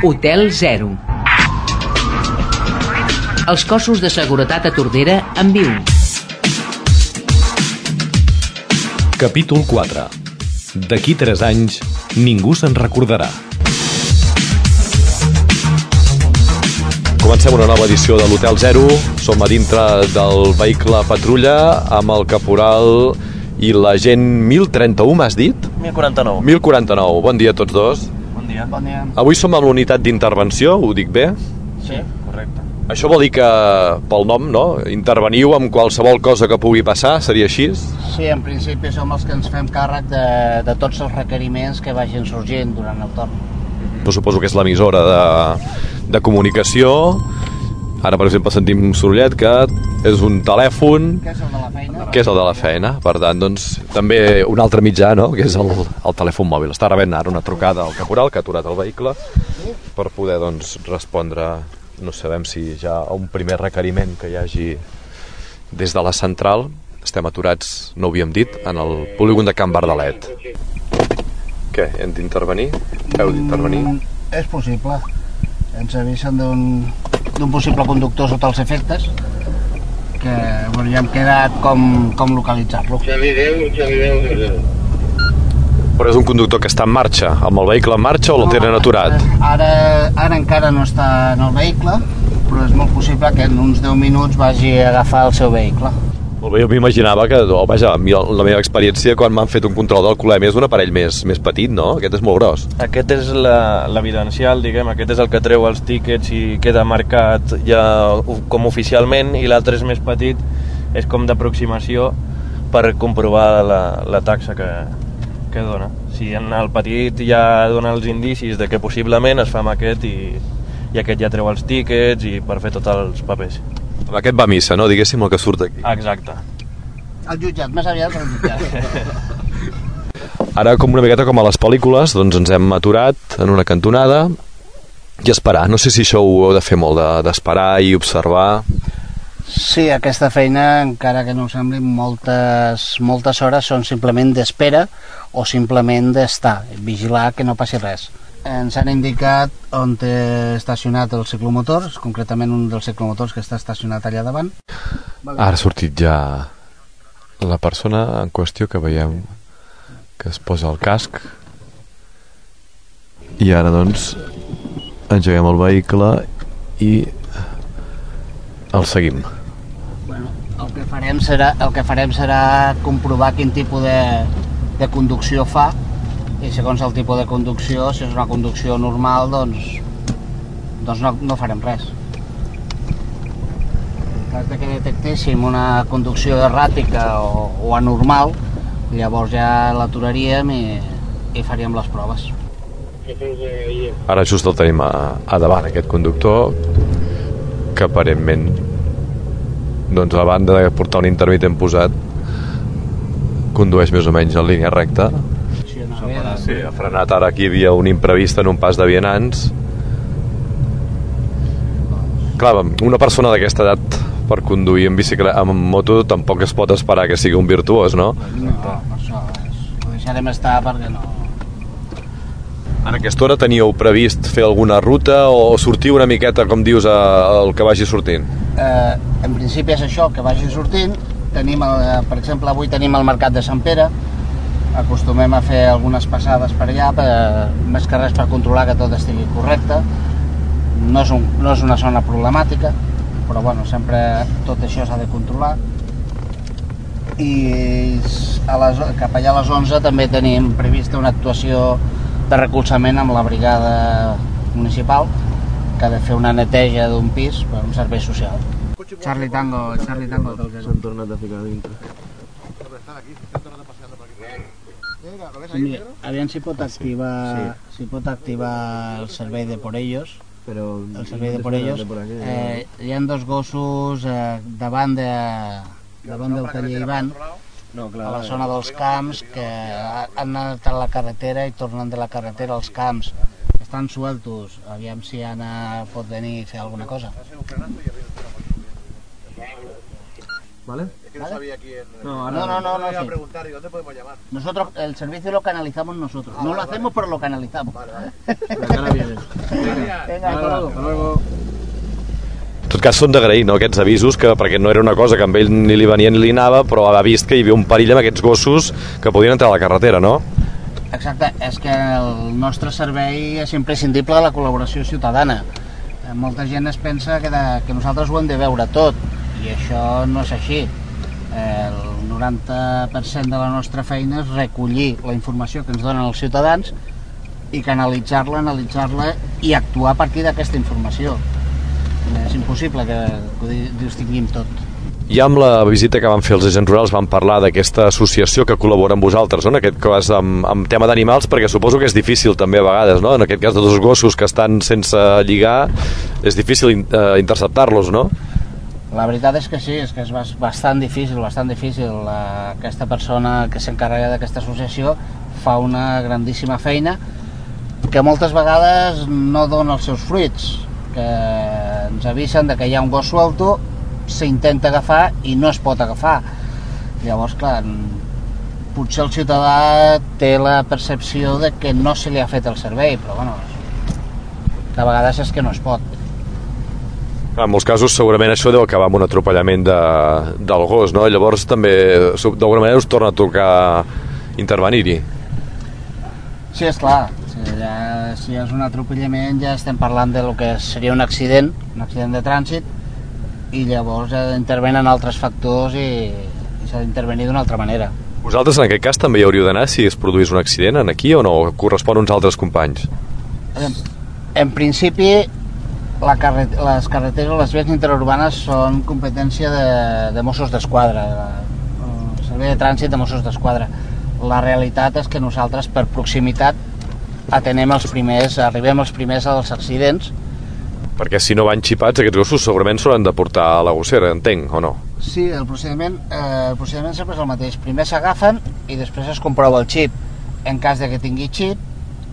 Hotel Zero. Els cossos de seguretat a Tordera en viu. Capítol 4. D'aquí 3 anys, ningú se'n recordarà. Comencem una nova edició de l'Hotel Zero. Som a dintre del vehicle patrulla amb el caporal i l'agent 1031, m'has dit? 1049. 1049. Bon dia a tots dos. Dia. Bon dia. Avui som a l'unitat d'intervenció, ho dic bé? Sí, correcte. Això vol dir que, pel nom, no? Interveniu amb qualsevol cosa que pugui passar, seria així? Sí, en principi som els que ens fem càrrec de, de tots els requeriments que vagin sorgint durant el torn. No suposo que és l'emissora de, de comunicació. Ara, per exemple, sentim un sorollet que és un telèfon, Què és el de la feina? que és el de la feina. Per tant, doncs, també un altre mitjà, no?, que és el, el telèfon mòbil. Està rebent ara una trucada al caporal, que ha aturat el vehicle, per poder, doncs, respondre, no sabem si ja un primer requeriment que hi hagi des de la central. Estem aturats, no ho havíem dit, en el polígon de Can Bardalet. Què, hem d'intervenir? Heu d'intervenir? Mm, és possible. Ens avisen d'un d'un possible conductor sota els efectes que bueno, ja hem quedat com, com localitzar-lo. Però és un conductor que està en marxa, amb el vehicle en marxa o el tenen aturat? Ara, ara encara no està en el vehicle, però és molt possible que en uns 10 minuts vagi a agafar el seu vehicle. Molt bé, jo m'imaginava que, oh, vaja, la meva experiència quan m'han fet un control d'alcoholèmia és un aparell més, més petit, no? Aquest és molt gros. Aquest és l'evidencial, diguem, aquest és el que treu els tíquets i queda marcat ja com oficialment i l'altre és més petit, és com d'aproximació per comprovar la, la taxa que, que dona. Si en el petit ja dona els indicis de que possiblement es fa amb aquest i, i aquest ja treu els tíquets i per fer tots els papers. Aquest va a missa, no? Diguéssim el que surt aquí. Exacte. El jutjat, més aviat el jutjat. Ara, com una miqueta com a les pel·lícules, doncs ens hem aturat en una cantonada i esperar. No sé si això ho heu de fer molt, de- d'esperar i observar. Sí, aquesta feina, encara que no ho sembli, moltes, moltes hores són simplement d'espera o simplement d'estar, vigilar que no passi res. Ens han indicat on té estacionat el ciclomotor, concretament un dels ciclomotors que està estacionat allà davant. Ara ha sortit ja la persona en qüestió que veiem que es posa el casc i ara doncs engeguem el vehicle i el seguim. Bueno, el que farem serà, el que farem serà comprovar quin tipus de, de conducció fa i segons el tipus de conducció, si és una conducció normal, doncs, doncs no, no farem res. En cas de que detectéssim una conducció erràtica o, o anormal, llavors ja l'aturaríem i, i faríem les proves. Ara just el tenim a, a davant, aquest conductor, que aparentment, doncs a banda de portar un intermitent posat, condueix més o menys en línia recta. Sí, ha frenat ara aquí hi havia un imprevist en un pas de vianants. Clar, una persona d'aquesta edat per conduir en bicicleta, amb moto tampoc es pot esperar que sigui un virtuós, no? No, per això ho deixarem estar perquè no... En aquesta hora teníeu previst fer alguna ruta o sortir una miqueta, com dius, al que vagi sortint? eh, en principi és això, que vagi sortint. Tenim, el, per exemple, avui tenim el Mercat de Sant Pere. Acostumem a fer algunes passades per allà, per, més que res per controlar que tot estigui correcte. No és, un, no és una zona problemàtica, però bueno, sempre tot això s'ha de controlar. I a les, cap allà a les 11 també tenim prevista una actuació de recolzament amb la brigada municipal que ha de fer una neteja d'un pis per un servei social. Charlie Tango, Charlie Tango. S'han tornat a ficar dintre. Sí, aviam si pot activar, si pot activar el servei de por ellos, Però el servei de por ellos. Eh, hi ha dos gossos eh, davant de davant del taller Ivan, No, clar, a la zona dels camps, que ha- han anat a la carretera i tornen de la carretera als camps. Estan sueltos, aviam si Anna pot venir i fer alguna cosa. ¿Vale? Es que no sabía quién. No, No, no, no, no, iba a sí. preguntar, ¿y dónde podemos llamar? Nosotros el servicio lo canalizamos nosotros. Ah, no vale, lo vale. hacemos, pero lo canalizamos. Vale, vale. Vienes. Venga, hasta luego. Hasta luego. En tot cas, són d'agrair, no?, aquests avisos, que perquè no era una cosa que amb ell ni li venia ni li anava, però ha vist que hi havia un perill amb aquests gossos que podien entrar a la carretera, no? Exacte, és que el nostre servei és imprescindible de la col·laboració ciutadana. Eh, Molta gent es pensa que, de, que nosaltres ho hem de veure tot, i això no és així. El 90% de la nostra feina és recollir la informació que ens donen els ciutadans i canalitzar-la, analitzar-la i actuar a partir d'aquesta informació. És impossible que, ho di- distinguim tot. I amb la visita que van fer els agents rurals van parlar d'aquesta associació que col·labora amb vosaltres, no? en aquest cas amb, amb tema d'animals, perquè suposo que és difícil també a vegades, no? en aquest cas de dos gossos que estan sense lligar, és difícil eh, interceptar-los, no? La veritat és que sí, és que és bas- bastant difícil, bastant difícil. La, aquesta persona que s'encarrega d'aquesta associació fa una grandíssima feina que moltes vegades no dona els seus fruits, que ens avisen de que hi ha un gos suelto, s'intenta agafar i no es pot agafar. Llavors, clar, potser el ciutadà té la percepció de que no se li ha fet el servei, però bueno, a vegades és que no es pot. En molts casos segurament això deu acabar amb un atropellament de, del gos, no? Llavors també d'alguna manera us torna a tocar intervenir-hi. Sí, és clar. Si, ja, si és un atropellament ja estem parlant de lo que seria un accident, un accident de trànsit, i llavors ja intervenen altres factors i, i s'ha d'intervenir d'una altra manera. Vosaltres en aquest cas també hi hauríeu d'anar si es produís un accident en aquí o no? Correspon a uns altres companys? En, en principi, la carret les carreteres o les vies interurbanes són competència de, de Mossos d'Esquadra, de- el servei de trànsit de Mossos d'Esquadra. La realitat és que nosaltres, per proximitat, atenem els primers, arribem els primers als accidents Perquè si no van xipats, aquests gossos segurament s'hauran de portar a la gossera, entenc, o no? Sí, el procediment, eh, el procediment sempre és el mateix. Primer s'agafen i després es comprova el xip. En cas de que tingui xip,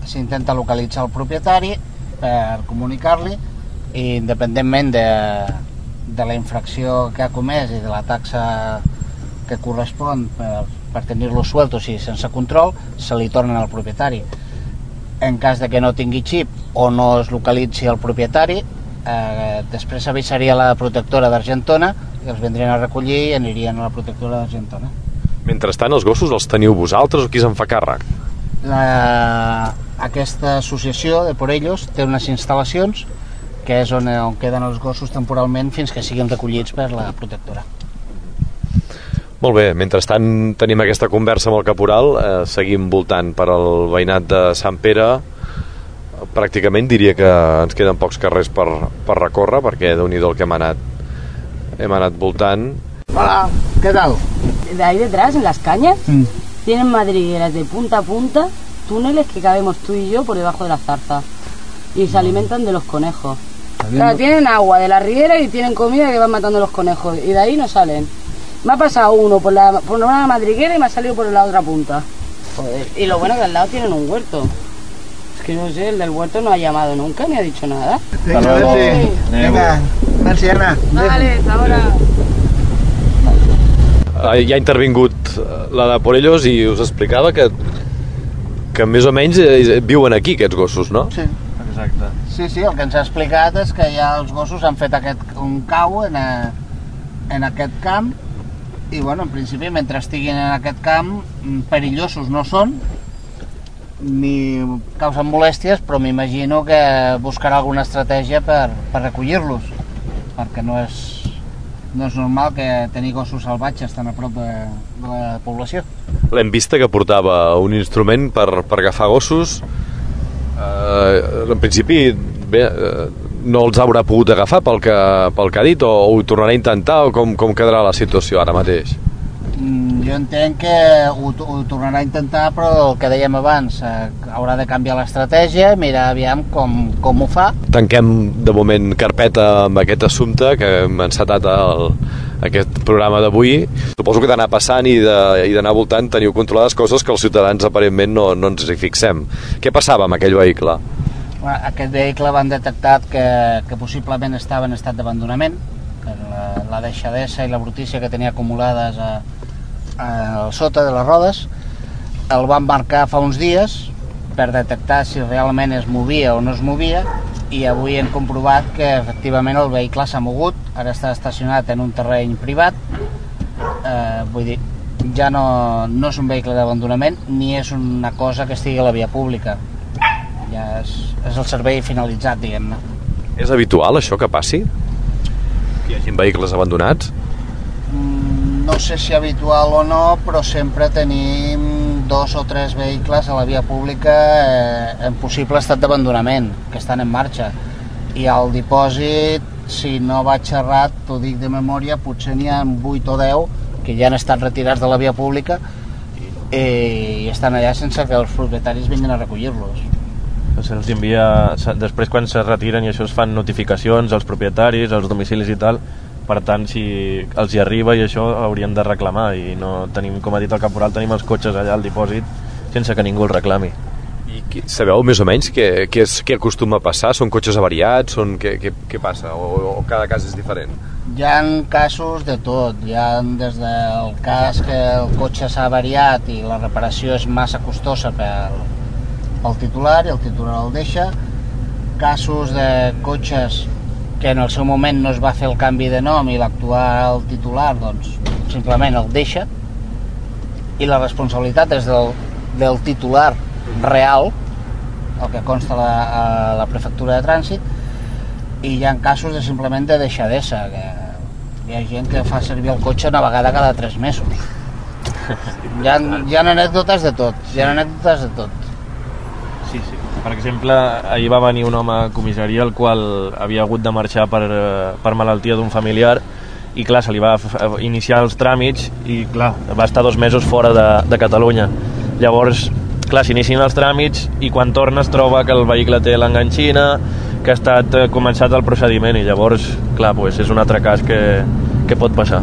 s'intenta localitzar el propietari per comunicar-li i independentment de, de la infracció que ha comès i de la taxa que correspon per, per tenir-lo sueltos i sense control, se li tornen al propietari. En cas de que no tingui xip o no es localitzi el propietari, eh, després avisaria la protectora d'Argentona i els vindrien a recollir i anirien a la protectora d'Argentona. Mentrestant, els gossos els teniu vosaltres o qui se'n fa càrrec? La, aquesta associació de Por Ellos té unes instal·lacions que és on, on queden els gossos temporalment fins que siguin recollits per la protectora. Molt bé, mentrestant tenim aquesta conversa amb el caporal, eh, seguim voltant per al veïnat de Sant Pere, pràcticament diria que ens queden pocs carrers per, per recórrer, perquè déu nhi el que hem anat, hem anat voltant. Hola, què tal? De ahí detrás, en las cañas, Mm. tienen madrigueras de punta a punta, túneles que cabemos tú y yo por debajo de las zarzas. Y se alimentan de los conejos. Claro, tienen agua de la riera y tienen comida que van matando los conejos. Y de ahí no salen. Me ha pasado uno por, la, por una madriguera y me ha salido por la otra punta. Joder. Y lo bueno es que al lado tienen un huerto. Es que no sé, el del huerto no ha llamado nunca ni ha dicho nada. Merci. Vinga, merci, Anna. Vale, hasta ahora. Eh, ja ha intervingut eh, la de Porellos i us explicava que, que més o menys eh, viuen aquí aquests gossos, no? Sí. Exacte. Sí, sí, el que ens ha explicat és que ja els gossos han fet aquest, un cau en, a, en aquest camp i, bueno, en principi, mentre estiguin en aquest camp, mm, perillosos no són, ni causen molèsties, però m'imagino que buscarà alguna estratègia per, per recollir-los, perquè no és, no és normal que tenir gossos salvatges tan a prop de, de la població. L'hem vista que portava un instrument per, per agafar gossos. Eh, en principi, bé, eh, no els haurà pogut agafar pel que, pel que ha dit o, o ho tornarà a intentar o com, com quedarà la situació ara mateix? Mm, Jo entenc que ho, ho tornarà a intentar, però el que dèiem abans, eh, haurà de canviar l'estratègia, mirar aviam com, com ho fa. Tanquem de moment carpeta amb aquest assumpte que hem encetat el, aquest programa d'avui. Suposo que d'anar passant i d'anar voltant teniu controlades coses que els ciutadans aparentment no, no ens hi fixem. Què passava amb aquell vehicle? Bueno, Aquest vehicle van detectat que, que possiblement estava en estat d'abandonament, la, la deixadesa i la brutícia que tenia acumulades a, a, a sota de les rodes. El van marcar fa uns dies per detectar si realment es movia o no es movia i avui hem comprovat que efectivament el vehicle s'ha mogut, ara està estacionat en un terreny privat, eh, vull dir, ja no, no és un vehicle d'abandonament ni és una cosa que estigui a la via pública, ja és, és el servei finalitzat, diguem-ne. És habitual això que passi? Que hi hagi vehicles abandonats? Mm, No sé si habitual o no, però sempre tenim dos o tres vehicles a la via pública eh, en possible estat d'abandonament, que estan en marxa. I al dipòsit, si no vaig errat, t'ho dic de memòria, potser n'hi ha 8 o 10 que ja han estat retirats de la via pública i estan allà sense que els propietaris vinguin a recollir-los. Se'ls envia, després quan se retiren i això es fan notificacions als propietaris, als domicilis i tal, per tant si els hi arriba i això haurien de reclamar i no tenim, com ha dit el caporal, tenim els cotxes allà al dipòsit sense que ningú el reclami. I qui, sabeu més o menys què, què, és, què acostuma a passar? Són cotxes avariats? Són, què, què, què passa? O, o cada cas és diferent? Hi ha casos de tot, hi ha des del cas que el cotxe s'ha avariat i la reparació és massa costosa pel, pel titular i el titular el deixa, casos de cotxes que en el seu moment no es va fer el canvi de nom i l'actual titular doncs simplement el deixa i la responsabilitat és del, del titular real el que consta a la, a la prefectura de trànsit i hi ha casos de simplement de deixadesa que hi ha gent que fa servir el cotxe una vegada cada tres mesos. Hi ha, hi ha anècdotes de tot hi ha anècdotes de tot Sí, sí. Per exemple, ahir va venir un home a comissaria el qual havia hagut de marxar per, eh, per malaltia d'un familiar i clar, se li va f- iniciar els tràmits i clar, va estar dos mesos fora de, de Catalunya. Llavors, clar, s'inicien els tràmits i quan torna es troba que el vehicle té l'enganxina, que ha estat eh, començat el procediment i llavors, clar, pues, és un altre cas que, que pot passar.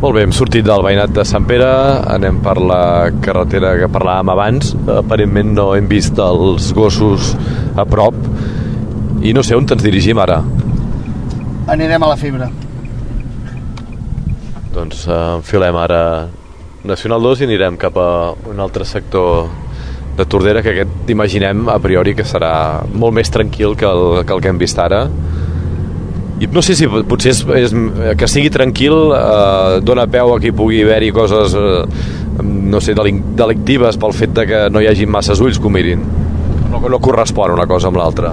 Molt bé, hem sortit del veïnat de Sant Pere, anem per la carretera que parlàvem abans, aparentment no hem vist els gossos a prop, i no sé on ens dirigim ara. anirem a la fibra. Doncs eh, enfilem ara Nacional 2 i anirem cap a un altre sector de Tordera que aquest imaginem a priori que serà molt més tranquil que el que, el que hem vist ara i no sé si potser és, és que sigui tranquil eh, dona peu a que hi pugui haver-hi coses eh, no sé, delictives pel fet de que no hi hagi masses ulls que ho mirin no, no correspon una cosa amb l'altra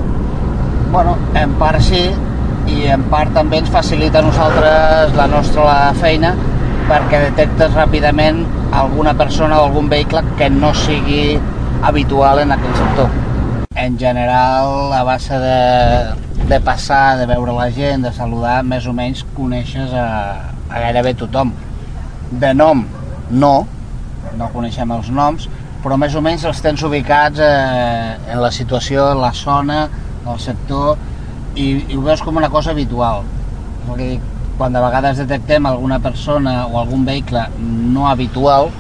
Bueno, en part sí, i en part també ens facilita a nosaltres la nostra la feina perquè detectes ràpidament alguna persona o algun vehicle que no sigui habitual en aquell sector. En general, a base de, de passar, de veure la gent, de saludar, més o menys coneixes a, a gairebé tothom. De nom, no, no coneixem els noms, però més o menys els tens ubicats eh, en la situació, en la zona, el sector, i, i ho veus com una cosa habitual. Dic, quan de vegades detectem alguna persona o algun vehicle no habitual,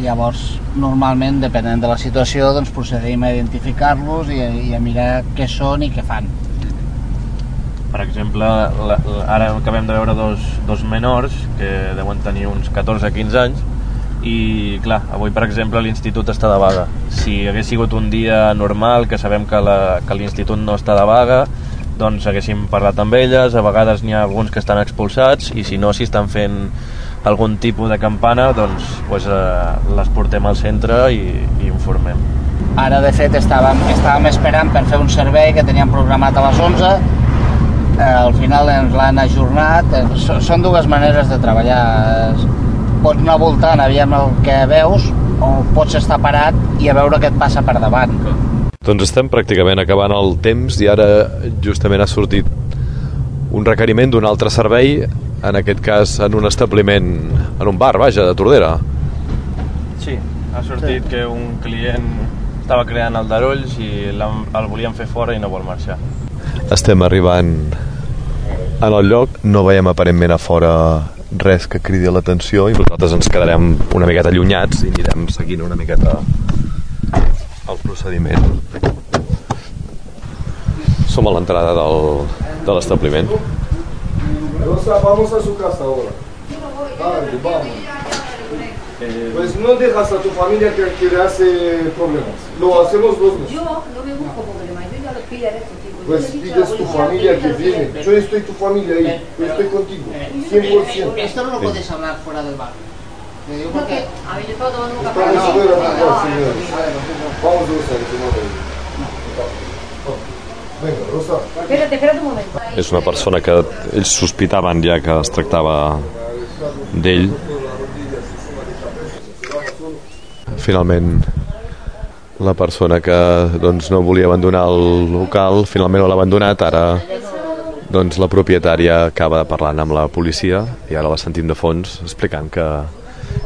llavors normalment, depenent de la situació, doncs procedim a identificar-los i, i a mirar què són i què fan. Per exemple, la, la, ara acabem de veure dos, dos menors que deuen tenir uns 14-15 anys i clar, avui per exemple l'institut està de vaga. Si hagués sigut un dia normal, que sabem que l'institut no està de vaga, doncs haguéssim parlat amb elles, a vegades n'hi ha alguns que estan expulsats i si no, si estan fent algun tipus de campana, doncs pues, eh, les portem al centre i, i informem. Ara, de fet, estàvem, estàvem esperant per fer un servei que teníem programat a les 11, eh, al final ens l'han ajornat. Eh, Són dues maneres de treballar. Es- Pots anar voltant, aviam el que veus, o pots estar parat i a veure què et passa per davant. Doncs estem pràcticament acabant el temps i ara justament ha sortit un requeriment d'un altre servei, en aquest cas en un establiment, en un bar, vaja, de Tordera. Sí, ha sortit sí. que un client estava creant aldarulls i el volien fer fora i no vol marxar. Estem arribant en el lloc, no veiem aparentment a fora res que cridi l'atenció i nosaltres ens quedarem una miqueta allunyats i anirem seguint una miqueta el procediment. Som a l'entrada del, de l'establiment. Rosa, vamos a su casa ahora. Dale, vamos. Pues no dejas a tu familia que, que le hace problemas. Lo hacemos los dos. Yo no me busco problemas, yo ya pillo a estos tipos. Yo Pues a pides tu familia que lo viene. Yo estoy tu familia ahí. Yo estoy contigo. 100%. Esto no lo puedes hablar fuera del bar. Te digo No, porque... que, a ver, yo estaba tomando un café. Vamos, Rosa, que no te- Venga, És una persona que ells sospitaven ja que es tractava d'ell. Finalment, la persona que doncs, no volia abandonar el local, finalment no l'ha abandonat, ara doncs, la propietària acaba parlant amb la policia i ara la sentim de fons explicant que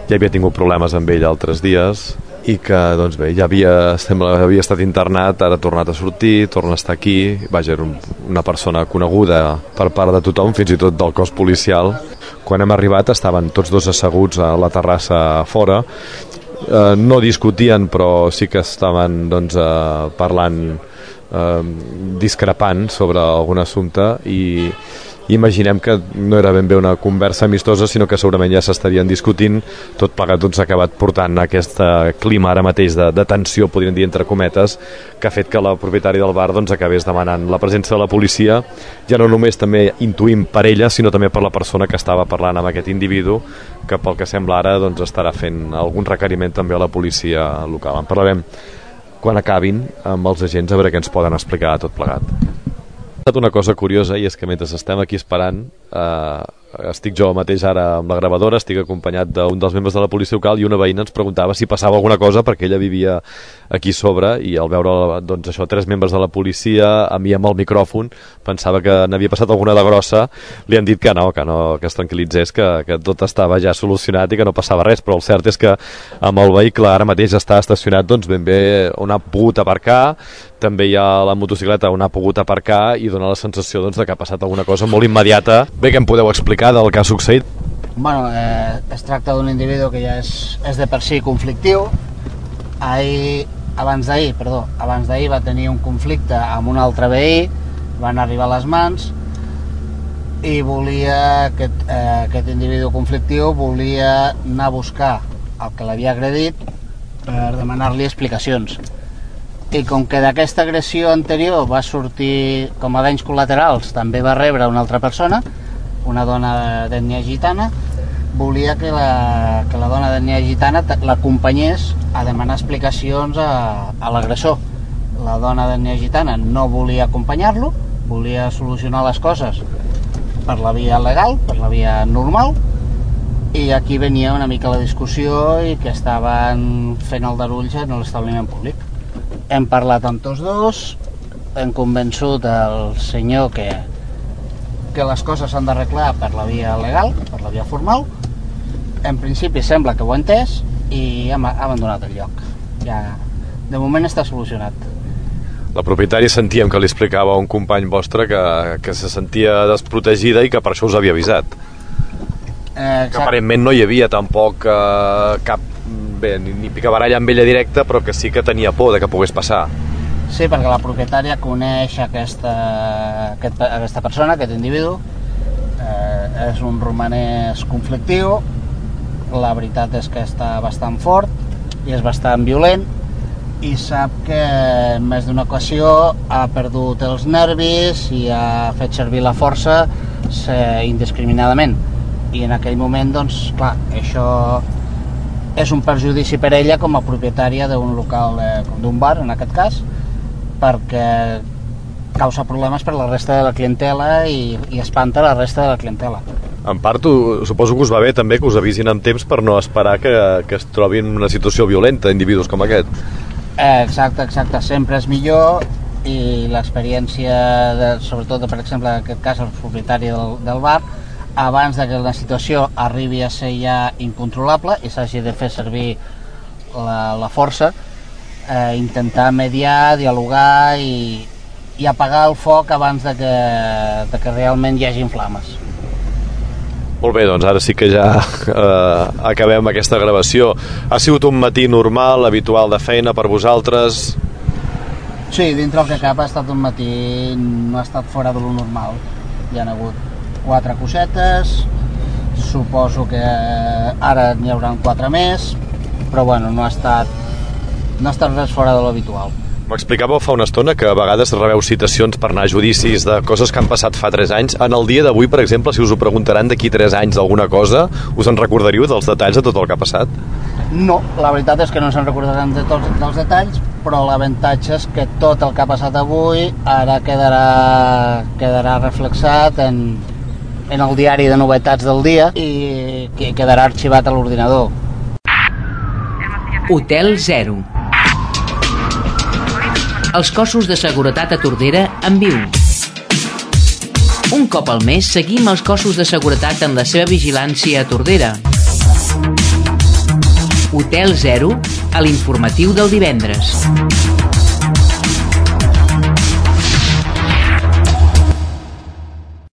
ja havia tingut problemes amb ell altres dies i que doncs bé, ja havia, sembla, havia estat internat, ara ha tornat a sortir, torna a estar aquí, vaja, era un, una persona coneguda per part de tothom, fins i tot del cos policial. Quan hem arribat estaven tots dos asseguts a la terrassa fora, eh, no discutien però sí que estaven doncs, eh, parlant eh, discrepant sobre algun assumpte i imaginem que no era ben bé una conversa amistosa sinó que segurament ja s'estarien discutint tot plegat doncs, acabat portant aquest eh, clima ara mateix de, de tensió podríem dir entre cometes que ha fet que la propietària del bar doncs, acabés demanant la presència de la policia ja no només també intuïm per ella sinó també per la persona que estava parlant amb aquest individu que pel que sembla ara doncs, estarà fent algun requeriment també a la policia local en parlarem quan acabin amb els agents a veure què ens poden explicar tot plegat. Estat una cosa curiosa i és que mentre estem aquí esperant eh, estic jo mateix ara amb la gravadora, estic acompanyat d'un dels membres de la policia local i una veïna ens preguntava si passava alguna cosa perquè ella vivia aquí sobre i al veure doncs, això tres membres de la policia, a mi amb el micròfon pensava que n'havia passat alguna de grossa li han dit que no, que, no, que es tranquil·litzés que, que tot estava ja solucionat i que no passava res, però el cert és que amb el vehicle ara mateix està estacionat doncs ben bé on ha pogut aparcar també hi ha la motocicleta on ha pogut aparcar i dona la sensació doncs, de que ha passat alguna cosa molt immediata. Bé, que em podeu explicar del que ha succeït? Bueno, eh, es tracta d'un individu que ja és, és de per si conflictiu. Ahir, abans d'ahir, perdó, abans d'ahir va tenir un conflicte amb un altre veí, van arribar a les mans i volia, aquest, eh, aquest individu conflictiu volia anar a buscar el que l'havia agredit per demanar-li explicacions. I com que d'aquesta agressió anterior va sortir com a danys col·laterals, també va rebre una altra persona, una dona d'ètnia gitana, volia que la, que la dona d'ètnia gitana l'acompanyés a demanar explicacions a, a l'agressor. La dona d'ètnia gitana no volia acompanyar-lo, volia solucionar les coses per la via legal, per la via normal, i aquí venia una mica la discussió i que estaven fent el darulls en l'establiment públic. Hem parlat amb tots dos, hem convençut el senyor que, que les coses s'han d'arreglar per la via legal, per la via formal. En principi sembla que ho ha entès i ha abandonat el lloc. Ja, de moment està solucionat. La propietària sentíem que li explicava a un company vostre que, que se sentia desprotegida i que per això us havia avisat. Eh, Que aparentment no hi havia tampoc eh, cap bé, ni, ni picabaralla amb ella directa, però que sí que tenia por de que pogués passar. Sí, perquè la propietària coneix aquesta, aquest, aquesta persona, aquest individu, eh, és un romanès conflictiu, la veritat és que està bastant fort i és bastant violent. I sap que en més d'una ocasió ha perdut els nervis i ha fet servir la força eh, indiscriminadament. I en aquell moment, doncs, clar, això és un perjudici per ella com a propietària d'un local, eh, d'un bar en aquest cas, perquè causa problemes per la resta de la clientela i, i espanta la resta de la clientela. En part, suposo que us va bé també que us avisin amb temps per no esperar que, que es trobin en una situació violenta individus com aquest. Exacte, exacte, sempre és millor i l'experiència, de, sobretot, de, per exemple, en aquest cas el propietari del, del bar, abans de que la situació arribi a ser ja incontrolable i s'hagi de fer servir la, la força, eh, intentar mediar, dialogar i, i apagar el foc abans de que, de que realment hi hagi flames. Molt bé, doncs ara sí que ja eh, acabem aquesta gravació. Ha sigut un matí normal, habitual de feina per vosaltres? Sí, dintre el que cap ha estat un matí, no ha estat fora de lo normal. Hi ha hagut quatre cosetes, suposo que ara n'hi hauran quatre més, però bueno, no ha estat, no estat res fora de l'habitual. M'explicàveu fa una estona que a vegades rebeu citacions per anar a judicis de coses que han passat fa 3 anys. En el dia d'avui, per exemple, si us ho preguntaran d'aquí 3 anys d'alguna cosa, us en recordaríeu dels detalls de tot el que ha passat? No, la veritat és que no se'n recordaran de tots els detalls, però l'avantatge és que tot el que ha passat avui ara quedarà, quedarà reflexat en, en el diari de novetats del dia i que quedarà arxivat a l'ordinador. Hotel 0. Els cossos de seguretat a Tordera en viu. Un cop al mes seguim els cossos de seguretat en la seva vigilància a Tordera. Hotel 0 a l'informatiu del divendres.